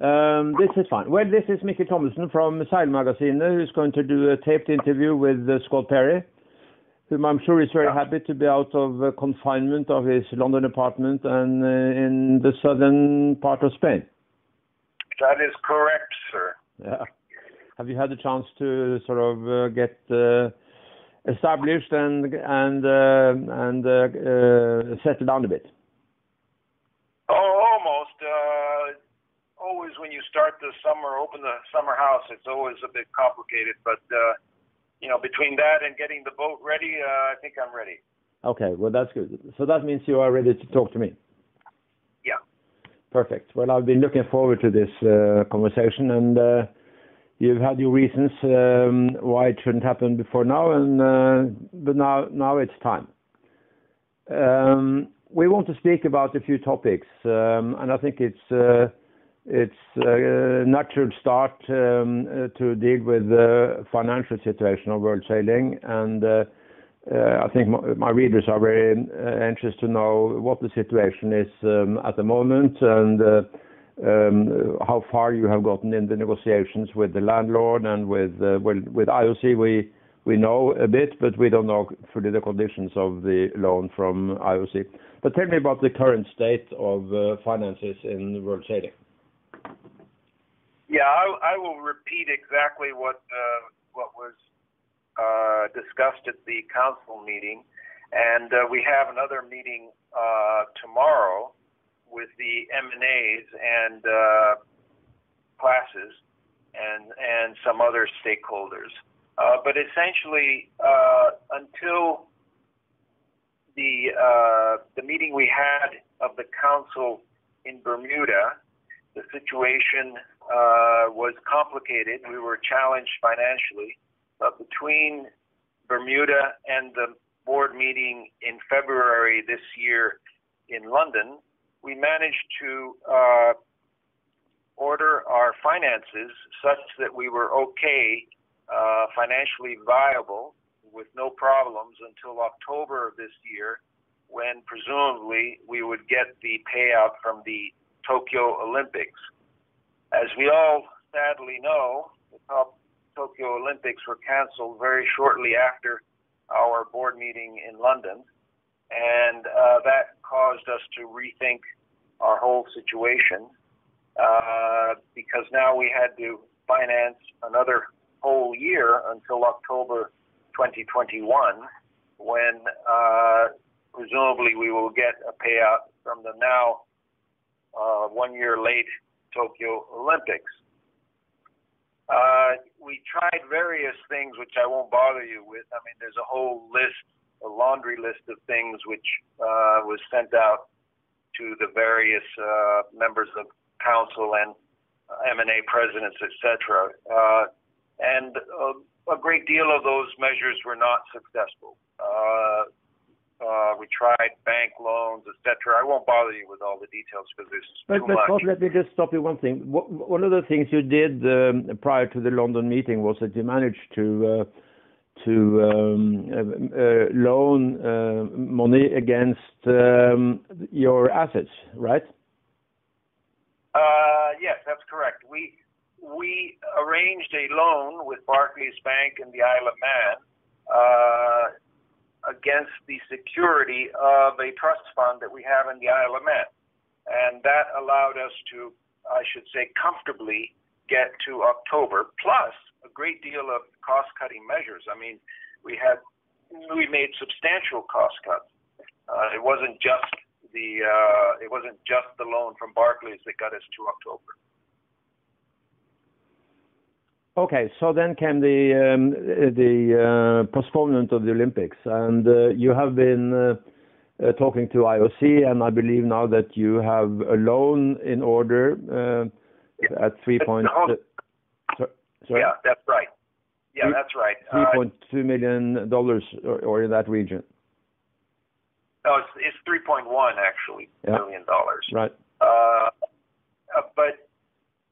Um, this is fine. Well, this is Mikkel Thomassen from Seilmagasinet, who's going to do a taped interview with uh, Scott Perry, whom I'm sure is very happy to be out of uh, confinement of his London apartment and uh, in the southern part of Spain. That is correct, sir. Yeah. Have you had a chance to sort of get established and settle down a bit? Oh, almost. Always when you start the summer, open the summer house, it's always a bit complicated. But uh, you know, between that and getting the boat ready, uh, I think I'm ready. Okay. Well, that's good. So that means you are ready to talk to me? Yeah. Perfect. Well, I've been looking forward to this uh, conversation, and uh, you've had your reasons um, why it shouldn't happen before now, and but now now it's time. Um, we want to speak about a few topics, um, and I think it's a natural start um, to deal with the financial situation of World Sailing. And uh, uh, I think my readers are very uh, anxious to know what the situation is um, at the moment and um, how far you have gotten in the negotiations with the landlord and with IOC. We know a bit, but we don't know fully the conditions of the loan from IOC. But tell me about the current state of finances in World Sailing. Yeah. I will repeat exactly what uh, what was uh, discussed at the council meeting. And uh, we have another meeting tomorrow with the MNAs and A's and classes and and some other stakeholders. Uh, but essentially, until the the meeting we had of the council in Bermuda, the situation Uh, was complicated. We were challenged financially. But between Bermuda and the board meeting in February this year in London, we managed to uh, order our finances such that we were okay, uh, financially viable with no problems until October of this year, when presumably we would get the payout from the Tokyo Olympics. As we all sadly know, the Tokyo Olympics were canceled very shortly after our board meeting in London, and uh, that caused us to rethink our whole situation, uh, because now we had to finance another whole year until October 2021, when uh, presumably we will get a payout from the now one year late Tokyo Olympics. Uh, we tried various things which I won't bother you with. I mean, there's a whole list, a laundry list of things which uh, was sent out to the various uh, members of council and MNA presidents, et cetera. And a great deal of those measures were not successful. Uh, we tried bank loans, etc. I won't bother you with all the details because there's too much. Scott, let me just stop you one thing. One of the things you did um, prior to the London meeting was that you managed to uh, to um, uh, loan money against um, your assets, right? Yes, that's correct. We arranged a loan with Barclays Bank in the Isle of Man against the security of a trust fund that we have in the Isle of Man. And that allowed us to, I should say, comfortably get to October, plus a great deal of cost-cutting measures. I mean, we had we made substantial cost cuts. Uh, it wasn't just the uh, it wasn't just the loan from Barclays that got us to October. Okay. So then came the um, uh, postponement of the Olympics. And uh, you have been uh, talking to IOC, and I believe now that you have a loan in order at three point-. Sorry? Yeah, that's right. Yeah, that's right. $3.2 million or in that region. No, it's $3.1 actually. Yeah. Million. Right. But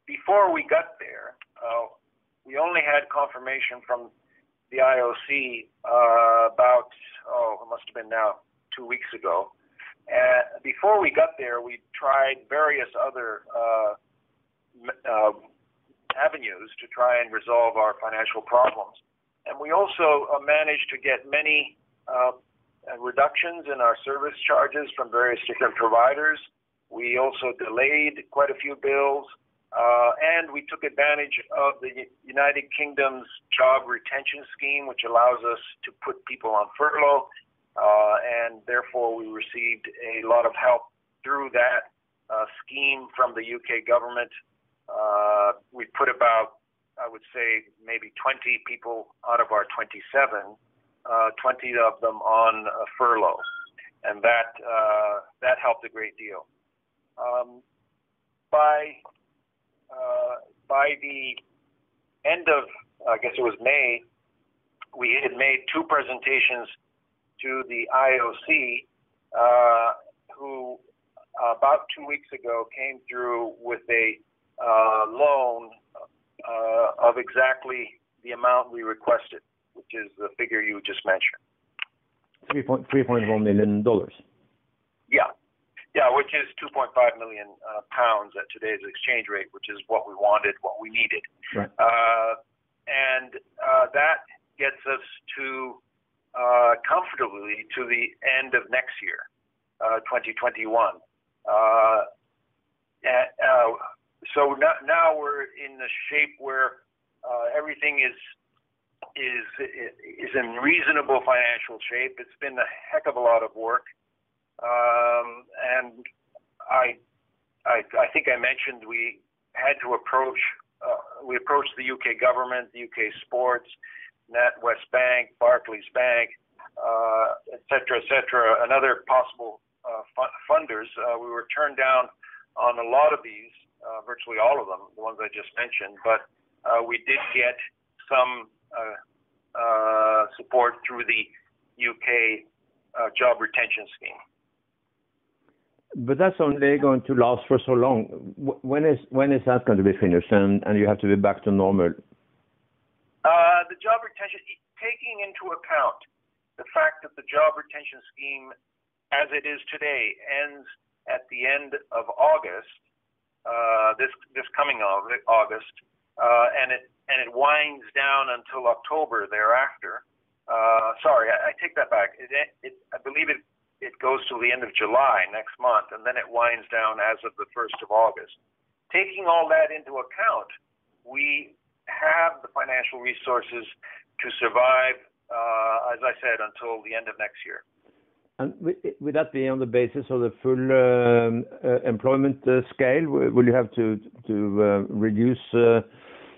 before we got there, we only had confirmation from the IOC about oh it must have been now two weeks ago. And before we got there, we tried various other uh, avenues to try and resolve our financial problems. And we also uh, managed to get many uh, reductions in our service charges from various different providers. We also delayed quite a few bills, uh, and we took advantage of the United Kingdom's job retention scheme, which allows us to put people on furlough, uh, and therefore we received a lot of help through that uh, scheme from the UK government. Uh, we put about, I would say, maybe 20 people out of our 27, uh, 20 of them on furlough, and that uh, that helped a great deal. Um, by uh, by the end of, I guess it was May, we had made two presentations to the IOC, uh, who about two weeks ago came through with a uh, loan uh, of exactly the amount we requested, which is the figure you just mentioned. $3.1 million. Yeah. Which is 2.5 million uh, pounds at today's exchange rate, which is what we wanted, what we needed. Right. Uh, and uh, that gets us to uh, comfortably to the end of next year, 2021. Uh, uh, so now, now we're in the shape where uh, everything is is is in reasonable financial shape. It's been a heck of a lot of work, um, and I, I I think I mentioned we had to approach uh, we approached the UK government, the UK sports, NatWest Bank, Barclays Bank, uh, et cetera, et cetera, and other possible uh, funders. Uh, we were turned down on a lot of these, uh, virtually all of them, the ones I just mentioned, but we did get some support through the UK job retention scheme. But that's only going to last for so long. When is when is that going to be finished, and and you have to be back to normal? Uh, the job retention, taking into account the fact that the job retention scheme as it is today, ends at the end of August, uh, this this coming of August, uh, and it and it winds down until October thereafter. Uh, sorry, I, I take that back. It, it, I believe it it goes to the end of July next month, and then it winds down as of the first of August. Taking all that into account, we have the financial resources to survive, uh, as I said, until the end of next year. And Would that be on the basis of the full um, uh, employment uh, scale? Will you have to uh, reduce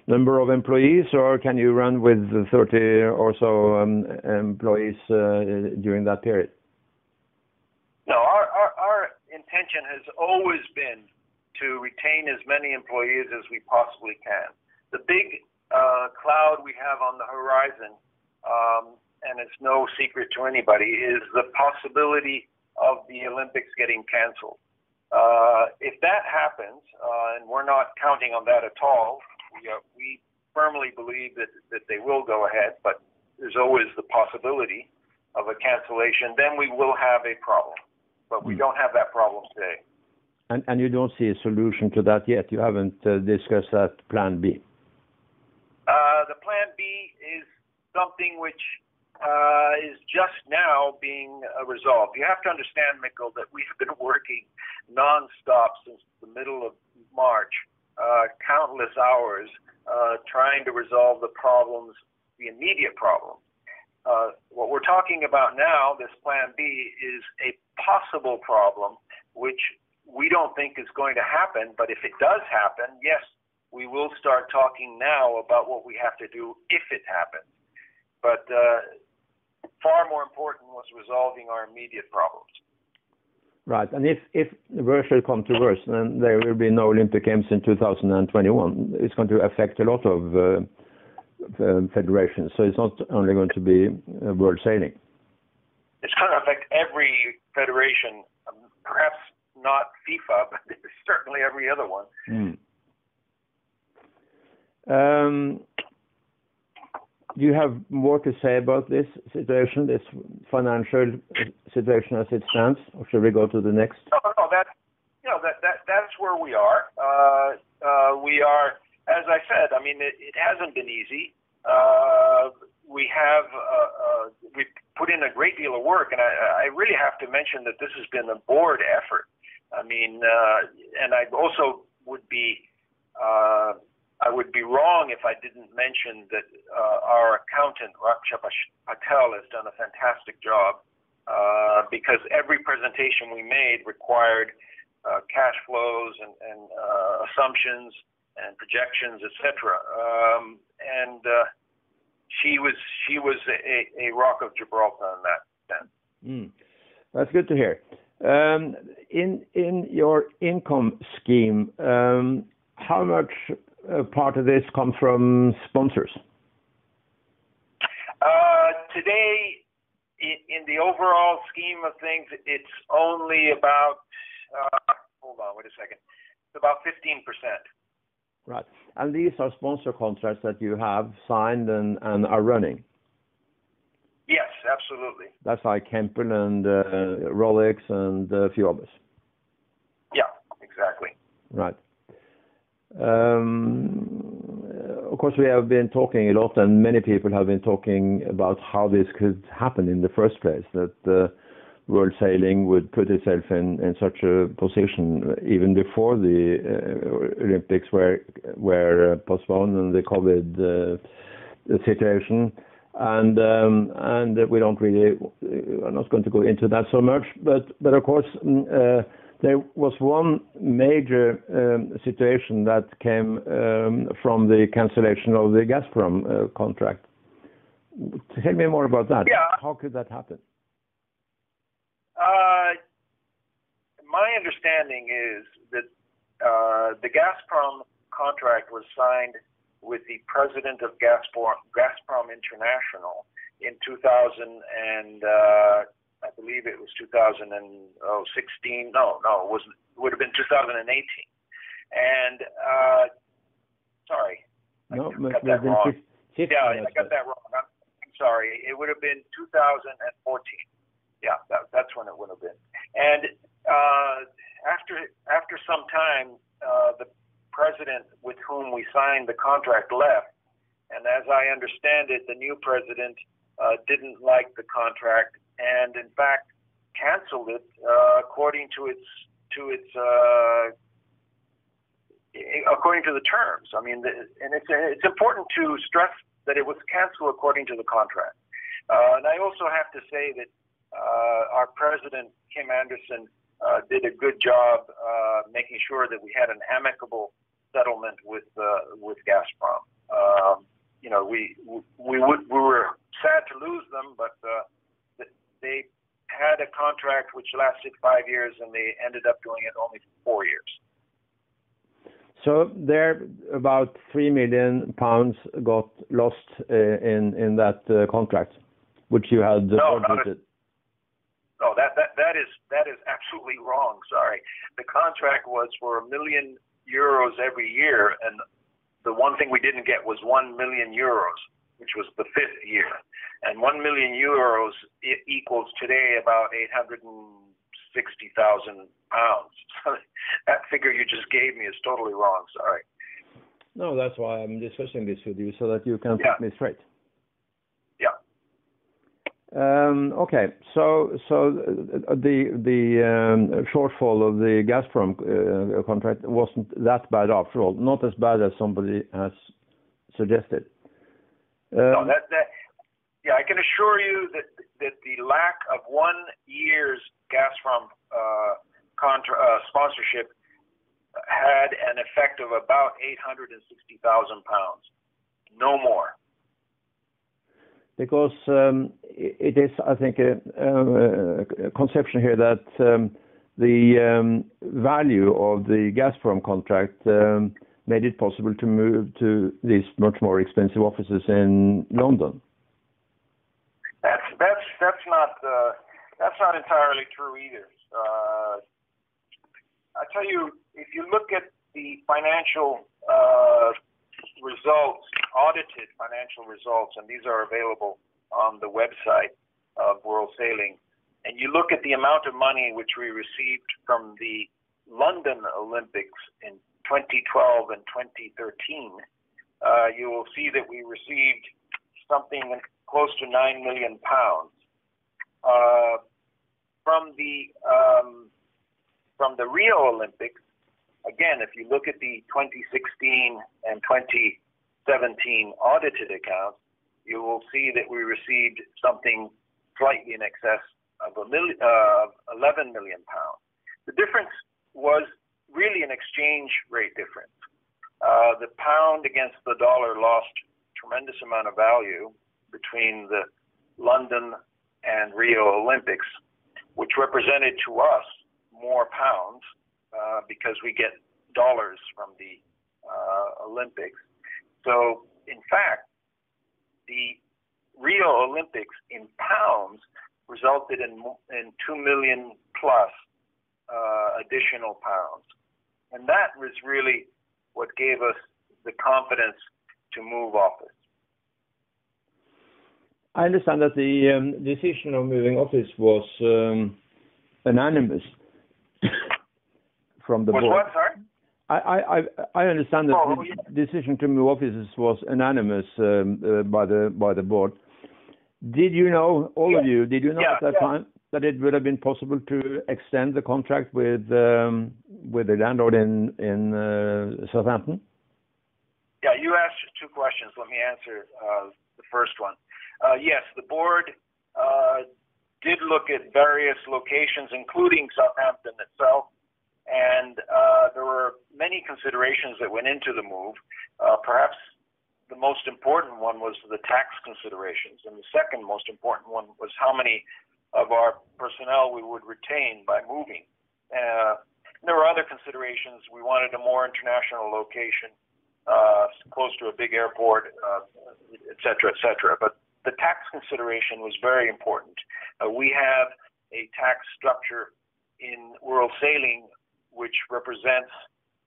number of employees, or can you run with 30 or so um, employees during that period? No, our intention has always been to retain as many employees as we possibly can. The big cloud we have on the horizon um, and it's no secret to anybody, is the possibility of the Olympics getting canceled. Uh, if that happens, uh, and we're not counting on that at all, we, uh, we firmly believe that, that they will go ahead, but there's always the possibility of a cancellation, then we will have a problem. But we hmm. don't have that problem today. And, and you don't see a solution to that yet? You haven't uh, discussed that plan B? Uh, the plan B is something which uh, is just now being uh, resolved. You have to understand, Mikkel, that we have been working nonstop since the middle of March, uh, countless hours, uh, trying to resolve the problems, the immediate problems. Uh, what we're talking about now, this Plan B, is a possible problem, which we don't think is going to happen. But if it does happen, yes, we will start talking now about what we have to do if it happens. But uh, far more important was resolving our immediate problems. Right. And if if worse should come to worse, then there will be no Olympic Games in 2021. It's going to affect a lot of uh, federations. So it's not only going to be uh, world sailing. It's going to affect every federation, um, perhaps not FIFA, but certainly every other one. Mm. Um, do you have more to say about this situation, this financial situation as it stands, or should we go to the next? No, no, that, you know, that, that, that's where we are. Uh, uh, we mean, it, it hasn't been easy. Uh, we have uh, uh, we put in a great deal of work, and I, I really have to mention that this has been a board effort. I mean, uh, and I also would be uh, I would be wrong if I didn't mention that uh, our accountant Raksha Patel has done a fantastic job uh, because every presentation we made required uh, cash flows and, and uh, assumptions and projections, etc. Um, and uh, she was she was a, a rock of Gibraltar in that sense. Mm. That's good to hear. Um, in in your income scheme, um, how much uh, part of this comes from sponsors? Uh, today, in, in, the overall scheme of things, it's only about. Uh, hold on, wait a second. It's about fifteen percent. Right. And these are sponsor contracts that you have signed and, and are running? Yes, absolutely. That's like Hempel and uh, Rolex and a few others. Yeah, exactly. Right. Um, of course, we have been talking a lot, and many people have been talking about how this could happen in the first place. That uh, world sailing would put itself in, in such a position even before the uh, Olympics were were uh, postponed and the COVID uh, situation. And um, and we don't really, I'm not going to go into that so much, but but of course mm, uh, there was one major um, situation that came um, from the cancellation of the Gazprom uh, contract. Tell me more about that. Yeah. How could that happen? Uh, my understanding is that uh, the Gazprom contract was signed with the president of Gazprom, Gazprom International in 2000 and uh, I believe it was 2016. No, no, it was it would have been 2018. And uh, sorry, no, I got that wrong. 50, yeah, I got that wrong. I'm, I'm sorry. It would have been 2014 yeah, that, that's when it would have been. And uh, after after some time, uh, the president with whom we signed the contract left, and as I understand it, the new president uh, didn't like the contract and, in fact, canceled it uh, according to its to its uh, according to the terms. I mean, the, and it's it's important to stress that it was canceled according to the contract. Uh, and I also have to say that uh, our president, Kim Andersen, uh, did a good job uh, making sure that we had an amicable settlement with with Gazprom. Um, you know, we we would, we were sad to lose them, but they had a contract which lasted five years, and they ended up doing it only for four years. So there, about 3 million pounds got lost uh, in in that uh, contract, which you had no, budgeted. No, that, that, that is that is absolutely wrong. Sorry, the contract was for a million euros every year, and the one thing we didn't get was one million euros, which was the fifth year, and one million euros it equals today about eight hundred and sixty thousand pounds. That figure you just gave me is totally wrong. Sorry. No, that's why I'm discussing this with you so that you can yeah. put me straight. Um, okay. So so the um, shortfall of the Gazprom uh, contract wasn't that bad after all, not as bad as somebody has suggested. No, um, yeah, I can assure you that the lack of one year's Gazprom uh, uh, sponsorship had an effect of about 860,000 pounds, no more because um, it is, I think, a, conception here that um, the um, value of the Gazprom contract made it possible to move to these much more expensive offices in London. That's that's that's not uh, that's not entirely true either. Uh, I tell you, if you look at the financial uh, results, audited financial results, and these are available on the website of World Sailing, and you look at the amount of money which we received from the London Olympics in 2012 and 2013, uh, you will see that we received something close to nine million pounds uh, from the um, from the Rio Olympics. Again, if you look at the 2016 and 2017 audited accounts, you will see that we received something slightly in excess of a million, uh, 11 million pounds. The difference was really an exchange rate difference. Uh, the pound against the dollar lost tremendous amount of value between the London and Rio Olympics, which represented to us more pounds uh, because we get dollars from the uh, Olympics. So, in fact, the Rio Olympics in pounds resulted in in two million plus uh, additional pounds, and that was really what gave us the confidence to move office. I understand that the um, decision of moving office was um, unanimous from the was board. what, sorry? I, I, I understand that Oh, the decision to move offices was unanimous um, uh, by the by the board. Did you know, all of you, did you know at that time that it would have been possible to extend the contract with um, with the landlord in in uh, Southampton? Yeah, you asked two questions. Let me answer uh, the first one. Uh, yes, the board uh, did look at various locations, including Southampton itself, and uh, there were many considerations that went into the move. Uh, perhaps the most important one was the tax considerations, and the second most important one was how many of our personnel we would retain by moving. Uh, there were other considerations. We wanted a more international location uh, close to a big airport, uh, et cetera, et cetera. But the tax consideration was very important. Uh, we have a tax structure in World Sailing which represents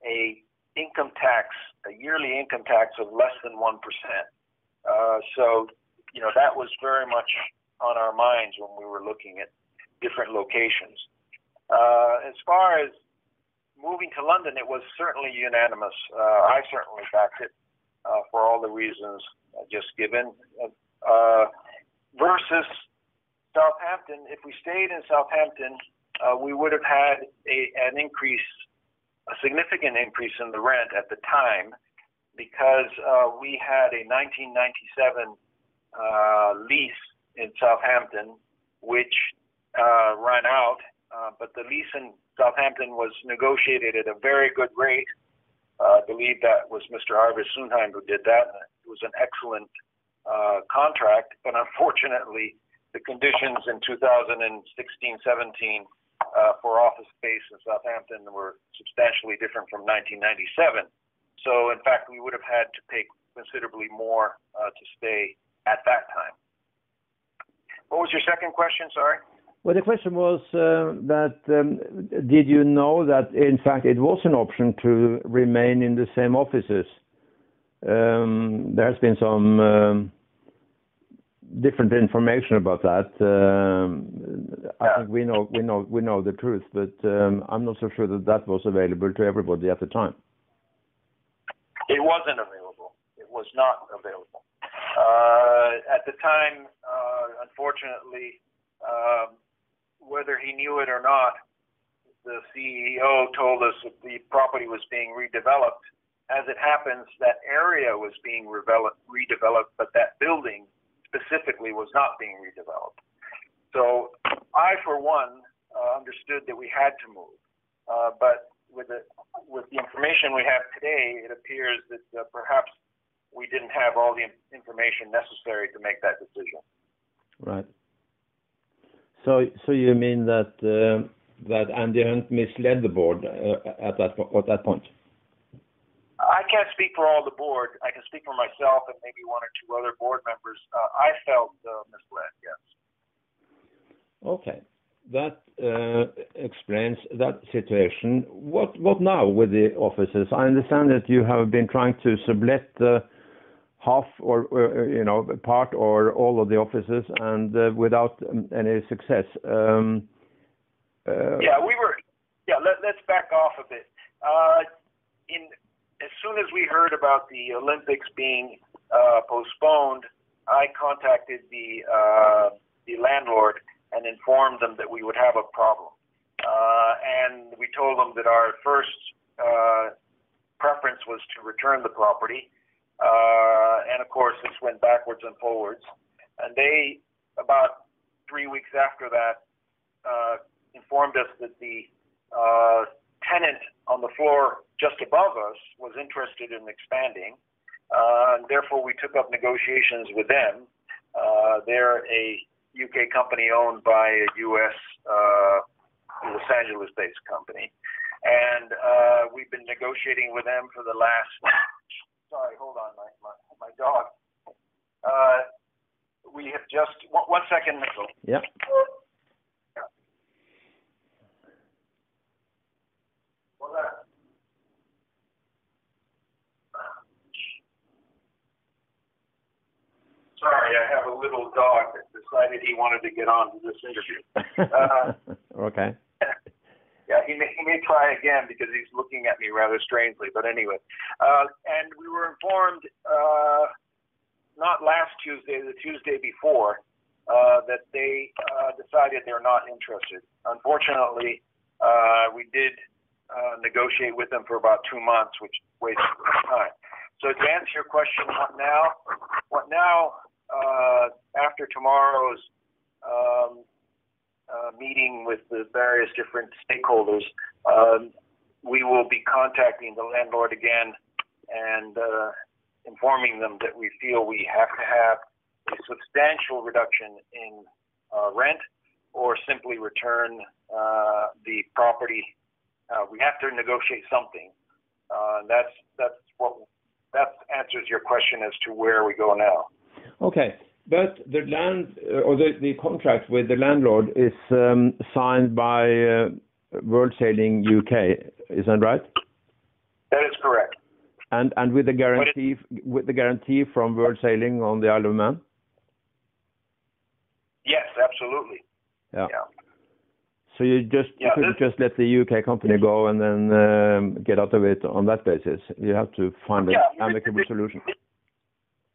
a income tax, a yearly income tax of less than one percent. Uh, so, you know, that was very much on our minds when we were looking at different locations. Uh, as far as moving to London, it was certainly unanimous. Uh, I certainly backed it uh, for all the reasons just given. Uh, versus Southampton, if we stayed in Southampton, uh, we would have had a, an increase, a significant increase in the rent at the time, because uh, we had a 1997 uh, lease in Southampton, which uh, ran out. Uh, but the lease in Southampton was negotiated at a very good rate. Uh, I believe that was Mr. Arve Sundheim who did that. It was an excellent uh, contract, but unfortunately, the conditions in 2016 17 uh, for office space in Southampton were substantially different from 1997. So, in fact, we would have had to pay considerably more uh, to stay at that time. What was your second question? Sorry. Well, the question was uh, that um, did you know that in fact it was an option to remain in the same offices? Um, there has been some um, different information about that. Um, I Yeah. think we know we know we know the truth, but um, I'm not so sure that that was available to everybody at the time. It wasn't available. It was not available. Uh, at the time, uh, unfortunately, um, whether he knew it or not, the CEO told us that the property was being redeveloped. As it happens, that area was being redeveloped, redeveloped but that building specifically was not being redeveloped. So I, for one, uh, understood that we had to move. Uh, but with the, with the information we have today, it appears that uh, perhaps we didn't have all the information necessary to make that decision. Right. So so you mean that uh, that Andy Hunt misled the board uh, at that at that point? I can't speak for all the board. I can speak for myself and maybe one or two other board members. Uh, I felt uh, misled, yes. Okay. That uh, explains that situation. What what now with the offices? I understand that you have been trying to sublet uh, half or, or, you know, part or all of the offices and uh, without um, any success. Um, uh, Yeah, we were. Yeah, let, let's back off a bit. Uh, in as soon as we heard about the Olympics being uh, postponed, I contacted the uh, the landlord and informed them that we would have a problem. Uh, and we told them that our first uh, preference was to return the property. Uh, and of course, this went backwards and forwards. And they, about three weeks after that, uh, informed us that the uh, tenant on the floor just above us was interested in expanding. Uh, and therefore, we took up negotiations with them. Uh, they're a UK company owned by a US uh, Los Angeles-based company, and uh, we've been negotiating with them for the last. Sorry, hold on, my my, my dog. Uh, we have just one, one second, Michael. Yeah. What's that? Sorry, I have a little dog that decided he wanted to get on to this interview. Uh, okay. yeah, he may, he may try again because he's looking at me rather strangely. But anyway, uh, and we were informed uh, not last Tuesday, the Tuesday before, uh, that they uh, decided they're not interested. Unfortunately, uh, we did uh, negotiate with them for about two months, which wasted time. So to answer your question, what now? What now? Uh, after tomorrow's um, uh, meeting with the various different stakeholders, um, we will be contacting the landlord again and uh, informing them that we feel we have to have a substantial reduction in uh, rent or simply return uh, the property. Uh, we have to negotiate something. Uh, that's that's what that answers your question as to where we go now. Okay. But the land or the, the contract with the landlord is um, signed by uh, World Sailing UK, is that right? That is correct. And and with the guarantee with the guarantee from World Sailing on the Isle of Man? Yes, absolutely. Yeah. Yeah. So you just you Yeah, couldn't just let the UK company go and then um, get out of it on that basis. You have to find an amicable solution.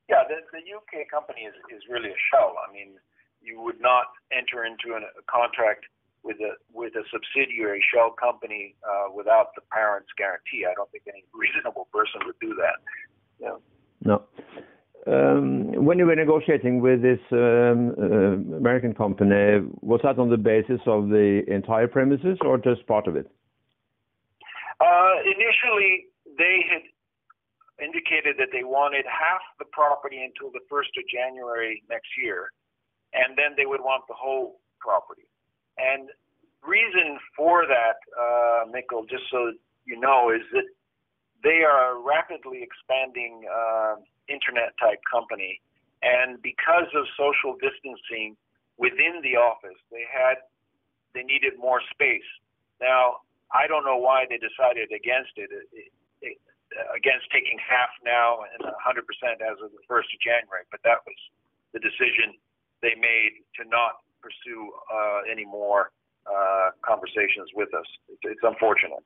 Yeah, the, UK company is, is really a shell. I mean, you would not enter into an, a contract with a with a subsidiary shell company uh, without the parent's guarantee. I don't think any reasonable person would do that. Yeah. No. Um, When you were negotiating with this um, uh, American company, was that on the basis of the entire premises or just part of it? Uh, initially, they had indicated that they wanted half the property until the 1st of January next year, and then they would want the whole property. And reason for that, uh, Mikkel, just so you know, is that they are a rapidly expanding uh, internet type company, and because of social distancing within the office, they had they needed more space. Now, I don't know why they decided against it. it, it, it against taking half now and 100% as of the 1st of January, but that was the decision they made to not pursue uh, any more uh, conversations with us. It's, it's unfortunate.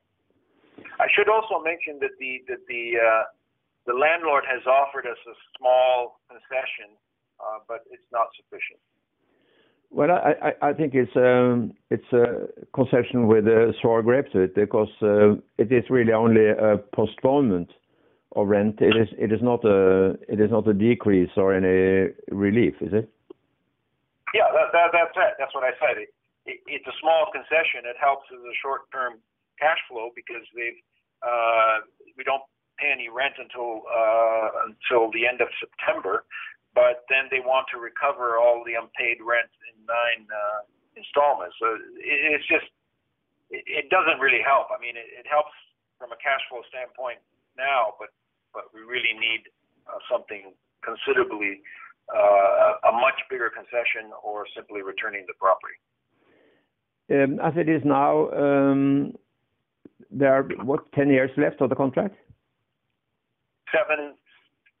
I should also mention that the that the uh, the landlord has offered us a small concession, uh, but it's not sufficient. Well, I think it's um, it's a concession with a sour grape to it because uh, it is really only a postponement of rent. It is it is not a it is not a decrease or any relief, is it? Yeah, that, that, that's it. That's what I said. It, it, it's a small concession. It helps as a short-term cash flow because uh, we don't pay any rent until uh, until the end of September, but then they want to recover all the unpaid rent in nine uh, installments. So it, it's just it, it doesn't really help. I mean, it, it helps from a cash flow standpoint now, but but we really need uh, something considerably uh, a much bigger concession or simply returning the property. Um, As it is now, um, there are, what, 10 years left of the contract? Seven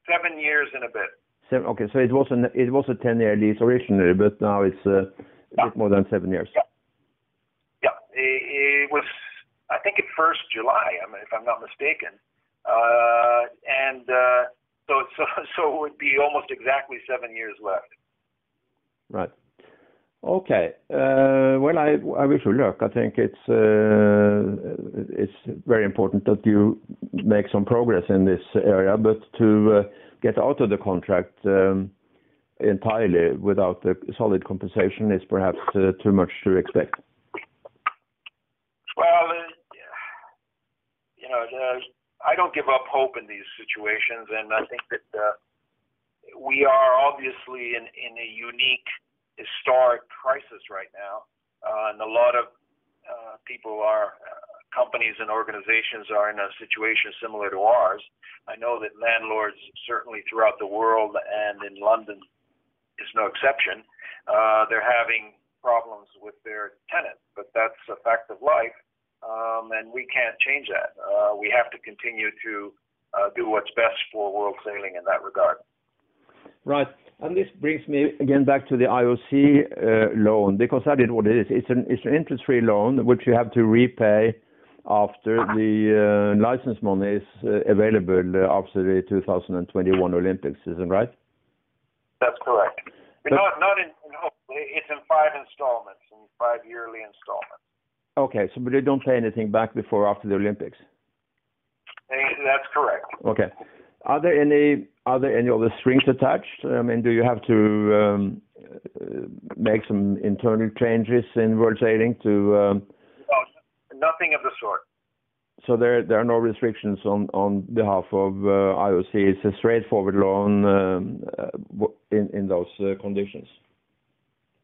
seven years and a bit. Seven. Okay, so it was an it was a 10-year lease originally, but now it's uh, a bit more than seven years. Yeah. Yeah, it, was. I think at first July, if I'm not mistaken, uh, and uh, so so so it would be almost exactly seven years left. Right. Okay. Uh, well, I, I wish you luck. I think it's uh, it's very important that you make some progress in this area, but to get out of the contract um, entirely without a solid compensation is perhaps uh, too much to expect. Well, uh, you know, uh, I don't give up hope in these situations, and I think that we are obviously in in a unique historic crisis right now, uh, and a lot of uh, people are, uh, companies and organizations are in a situation similar to ours. I know that landlords, certainly throughout the world and in London, is no exception. Uh, they're having problems with their tenants, but that's a fact of life, um, and we can't change that. Uh, we have to continue to uh, do what's best for world sailing in that regard. Right. And this brings me again back to the IOC uh, loan, because that is what it is. It's an, it's an interest-free loan, which you have to repay after the uh, license money is uh, available after the 2021 Olympics, isn't right? That's correct. Not not in, in it's in five installments, in five yearly installments. Okay, so but they don't pay anything back before after the Olympics. That's correct. Okay. Are there any are there any other strings attached? I mean, do you have to um, make some internal changes in World Sailing to? No, nothing of the sort. So there there are no restrictions on on behalf of uh, IOC. It's a straightforward loan um, uh, in in those uh, conditions.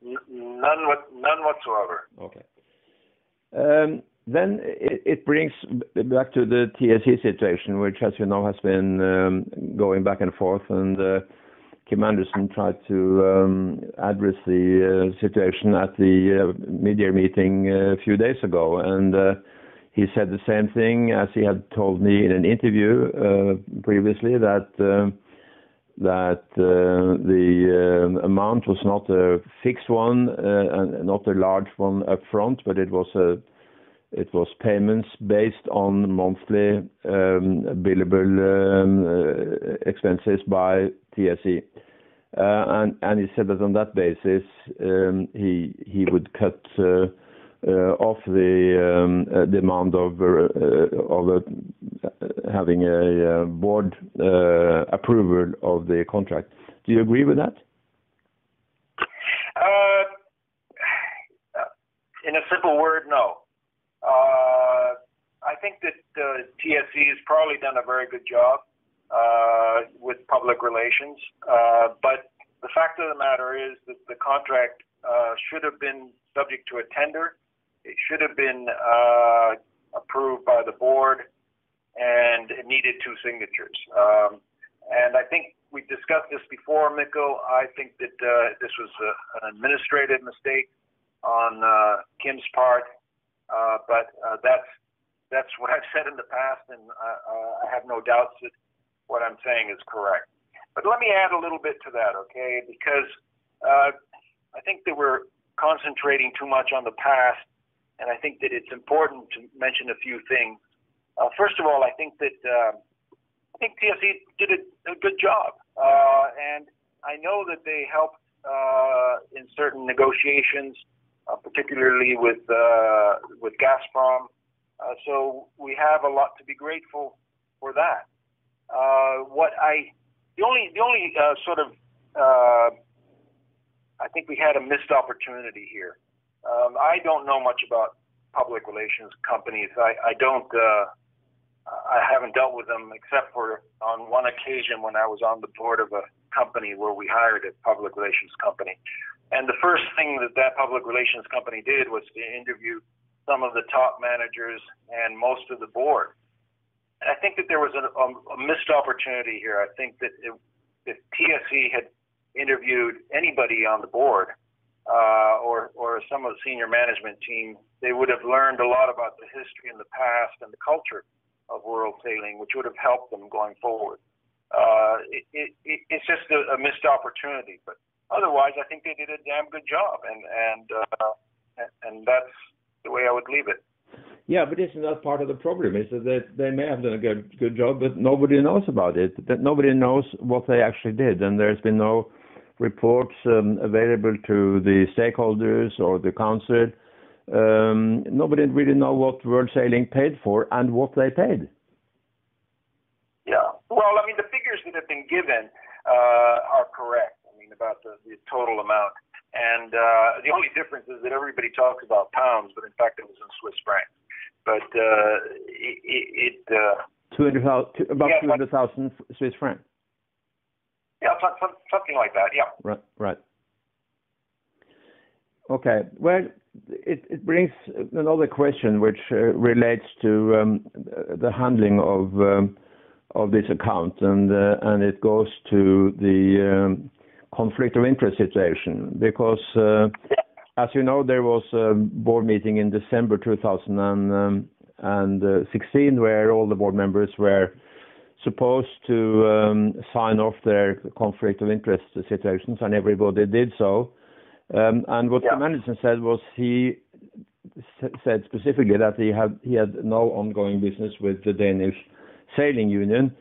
None none whatsoever. Okay. Um, then it brings back to the TSE situation, which, as you know, has been um, going back and forth. And uh, Kim Andersen tried to um, address the uh, situation at the uh, mid-year meeting a few days ago. And he said the same thing as he had told me in an interview previously, that that the amount was not a fixed one and not a large one upfront, but it was a it was payments based on monthly um, billable um, uh, expenses by TSE. Uh, and He said that on that basis, um, he would cut uh, off the demand of having a board approval of the contract. Do you agree with that? In a simple word, no. Uh, I think that uh, TSE has probably done a very good job uh, with public relations, uh, but the fact of the matter is that the contract uh, should have been subject to a tender. It should have been uh, approved by the board, and it needed two signatures. Um, and I think we discussed this before, Mikko. I think that uh, this was a, an administrative mistake on uh, Kim's part. Uh, but uh, that's that's what I've said in the past, and uh, I have no doubts that what I'm saying is correct. But let me add a little bit to that, okay? Because I think that we're concentrating too much on the past, and I think that it's important to mention a few things. Uh, first of all, I think that uh, I think TSE did a, a good job, uh, and I know that they helped in certain negotiations uh, particularly with uh, with Gazprom. Uh, so we have a lot to be grateful for that. Uh, what I the only the only uh, sort of uh, I think we had a missed opportunity here. Um, I don't know much about public relations companies. I, I don't. Uh, I haven't dealt with them except for on one occasion when I was on the board of a company where we hired a public relations company. And the first thing that that public relations company did was to interview some of the top managers and most of the board. I think that there was a, a, a missed opportunity here. I think that it, if TSE had interviewed anybody on the board uh, or, or some of the senior management team, they would have learned a lot about the history and the past and the culture of world sailing, which would have helped them going forward. Uh, it, it, it's just a, a missed opportunity, but otherwise, I think they did a damn good job, and and uh, and that's the way I would leave it. Yeah, but isn't that part of the problem? Is that they may have done a good good job, but nobody knows about it. That nobody knows what they actually did, and there's been no reports um, available to the stakeholders or the council. Um, nobody really know what World Sailing paid for and what they paid. Yeah, well, I mean, the figures that have been given uh, are correct. I mean, about the, the total amount. And uh, the only difference is that everybody talks about pounds, but in fact it was in Swiss francs. But uh, it, it uh, 200, about yeah, 200,000 Swiss francs. Yeah, something like that. Yeah. Right. Right. Okay. Well, it, it brings another question which uh, relates to um, the handling of um, of this account, and uh, and it goes to the um, conflict of interest situation because, uh, as you know, there was a board meeting in December 2016 where all the board members were supposed to um, sign off their conflict of interest situations, and everybody did so. Um, and what yeah. Andersen said was he said specifically that he had he had no ongoing business with the Danish Sailing Union,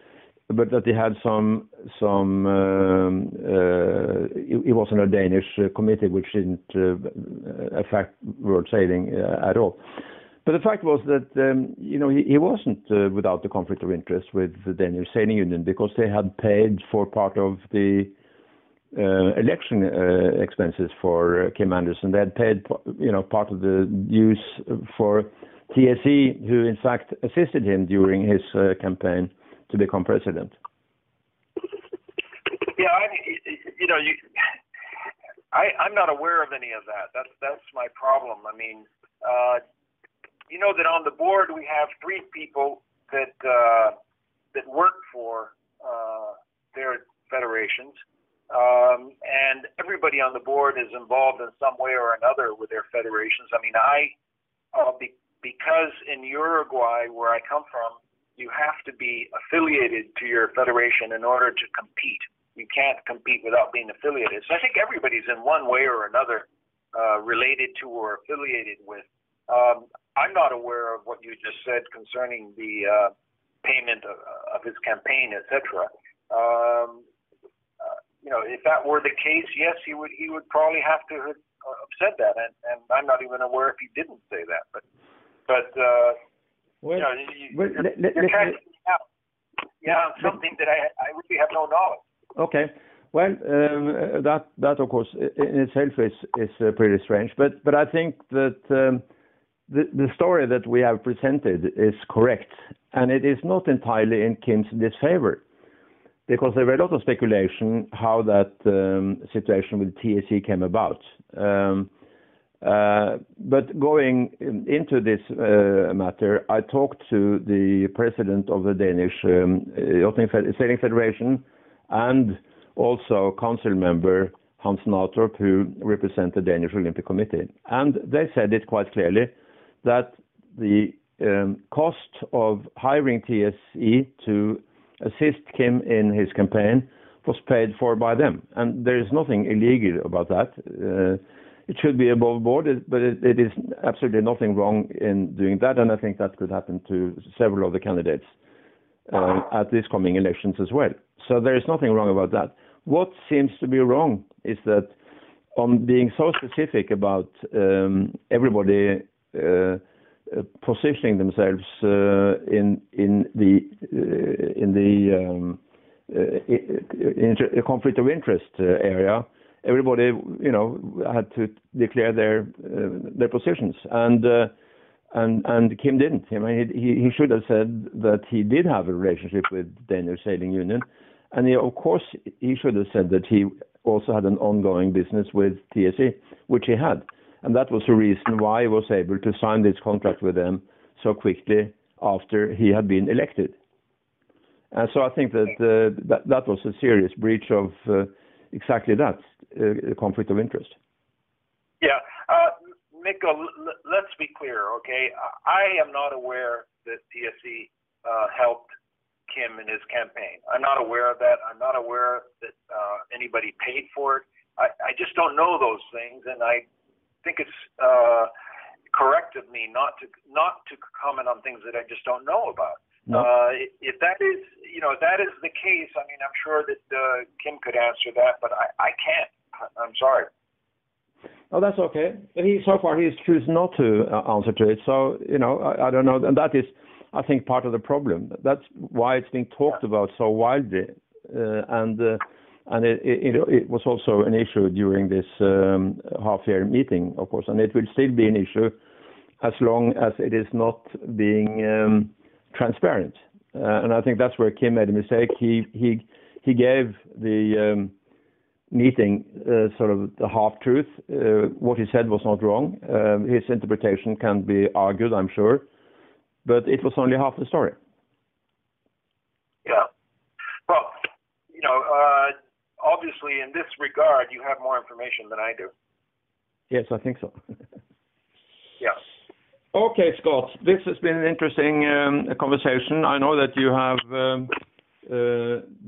but that he had some some um, uh, he wasn't a Danish committee which didn't uh, affect world sailing uh, at all. But the fact was that um, you know he, he wasn't uh, without the conflict of interest with the Danish Sailing Union because they had paid for part of the uh, election uh, expenses for uh, Kim Andersen. They had paid you know part of the dues for TSE, who in fact assisted him during his uh, campaign to become president. Yeah, I, you know, you, I, I'm not aware of any of that. That's that's my problem. I mean, uh, you know that on the board we have three people that uh, that work for uh, their federations, um, and everybody on the board is involved in some way or another with their federations. I mean, I uh, be, because in Uruguay, where I come from, you have to be affiliated to your federation in order to compete. You can't compete without being affiliated. So I think everybody's in one way or another uh, related to or affiliated with. Um, I'm not aware of what you just said concerning the uh, payment of, of, his campaign, etc. Um, uh, you know, if that were the case, yes, he would he would probably have to have said that, and, and I'm not even aware if he didn't say that. But but uh, well, you you, let, let, you're out, yeah, something that I I really have no knowledge. Okay. Well, um, that that of course in itself is is uh, pretty strange, but but I think that. Um, the, the story that we have presented is correct, and it is not entirely in Kim's disfavor, because there were a lot of speculation how that um, situation with TSE came about. Um, uh, but going into this uh, matter, I talked to the president of the Danish um, Sailing Federation and also council member Hans Natorp, who represent the Danish Olympic Committee. And they said it quite clearly that the um, cost of hiring TSE to assist Kim in his campaign was paid for by them, and there is nothing illegal about that. It should be above board, but it, is absolutely nothing wrong in doing that, and I think that could happen to several of the candidates uh, at these coming elections as well. So there is nothing wrong about that. What seems to be wrong is that on being so specific about um, everybody uh, positioning themselves uh, in in the in the um, conflict of interest area, everybody, you know, had to declare their their positions. And and and Kim didn't. I mean, he he should have said that he did have a relationship with Danish Sailing Union, and he, of course he should have said that he also had an ongoing business with TSE, which he had and that was the reason why he was able to sign this contract with them so quickly after he had been elected. And so I think that uh, that, that was a serious breach of uh, exactly that uh, conflict of interest. Yeah, uh, Mikko, let's be clear, okay? I am not aware that TSE uh, helped Kim in his campaign. I'm not aware of that. I'm not aware that uh, anybody paid for it. I, I just don't know those things, and I think it's uh, of me not to not to comment on things that I just don't know about. No. Uh, if that is, you know, if that is the case, I mean, I'm sure that uh, Kim could answer that, but I, I can't. I'm sorry. Oh, that's okay. He so far he's chosen not to uh, answer to it. So you know, I, I don't know, and that is, I think, part of the problem. That's why it's being talked about so widely, uh, and uh, and it, it, it was also an issue during this um, half-year meeting, of course, and it will still be an issue as long as it is not being um, transparent. Uh, and I think that's where Kim made a mistake. He he he gave the um, meeting uh, sort of the half truth. Uh, what he said was not wrong. Um, his interpretation can be argued, I'm sure, but it was only half the story. Yeah. Well, you know, uh, obviously in this regard, you have more information than I do. Yes, I think so. yeah. Okay, Scott, this has been an interesting um, conversation. I know that you have um, uh,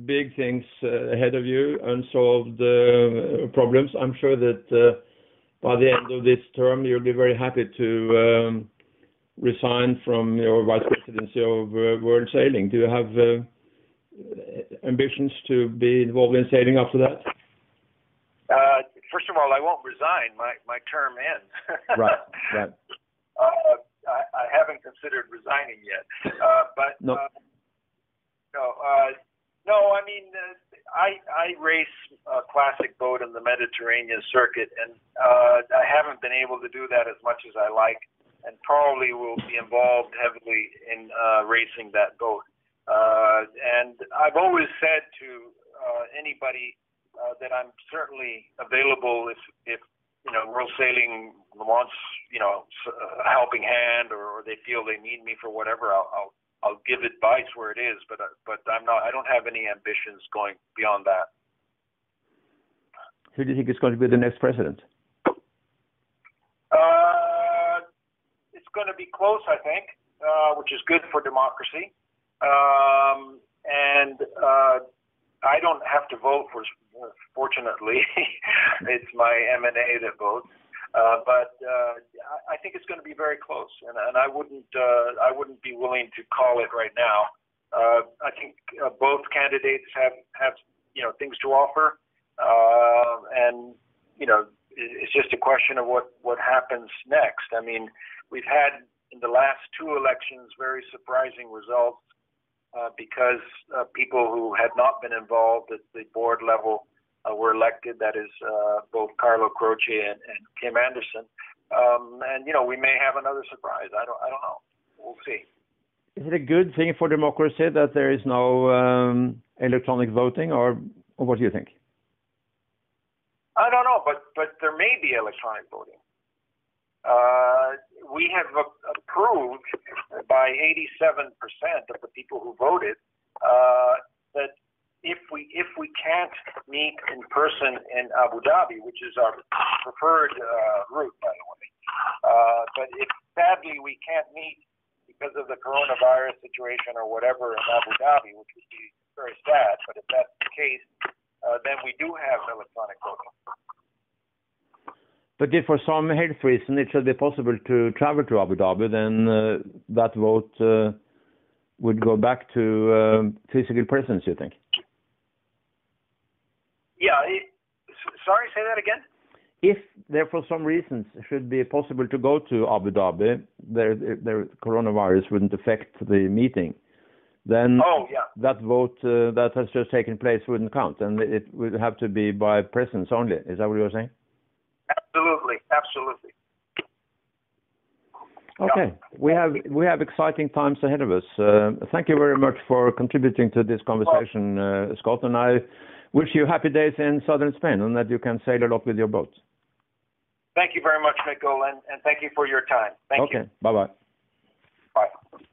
big things uh, ahead of you, unsolved uh, problems. I'm sure that uh, by the end of this term, you'll be very happy to um, resign from your vice presidency of uh, World Sailing. Do you have uh, ambitions to be involved in sailing after that? first of all, I won't resign. My my term ends. right. Right. Uh, I, I, haven't considered resigning yet, uh, but no. Uh, no, uh, no. I mean, uh, I I race a classic boat in the Mediterranean circuit, and uh, I haven't been able to do that as much as I like, and probably will be involved heavily in racing that boat. and I've always said to anybody that I'm certainly available if if you know, World Sailing wants, you know, a helping hand, or, or they feel they need me for whatever, I'll, I'll I'll give advice where it is, but uh, but I'm not. I don't have any ambitions going beyond that. Who do you think is going to be the next president? Uh, it's going to be close, I think, uh, which is good for democracy. Um, and uh, I don't have to vote for fortunately, it's my MNA that votes. Uh, but uh, I think it's going to be very close, and, I wouldn't uh, I wouldn't be willing to call it right now. I think both candidates have have you know things to offer, and you know it's just a question of what what happens next. I mean, we've had in the last two elections very surprising results because people who had not been involved at the board level uh, were elected. That is uh, both Carlo Croce and, and Kim Andersen. Um, and you know, we may have another surprise. I don't. I don't know. We'll see. Is it a good thing for democracy that there is no um, electronic voting, or, or what do you think? I don't know, but but there may be electronic voting. Uh, we have approved by 87% of the people who voted uh, that if we if we can't meet in person in Abu Dhabi, which is our preferred uh, route, by the way, uh, but if sadly we can't meet because of the coronavirus situation or whatever in Abu Dhabi, which would be very sad, but if that's the case, uh, then we do have electronic voting. But if for some health reason it should be possible to travel to Abu Dhabi, then uh, that vote uh, would go back to uh, physical presence, you think? Yeah. It, sorry, say that again. If there, for some reasons, should be possible to go to Abu Dhabi, there, there coronavirus wouldn't affect the meeting. Then oh, yeah. that vote uh, that has just taken place wouldn't count, and it would have to be by presence only. Is that what you're saying? Absolutely, absolutely. Okay, yeah. we have we have exciting times ahead of us. Uh, thank you very much for contributing to this conversation, uh, Scott, and I wish you happy days in southern Spain and that you can sail a lot with your boat. Thank you very much, Mikkel, and, and thank you for your time. Thank okay. you. Okay. Bye-bye. Bye.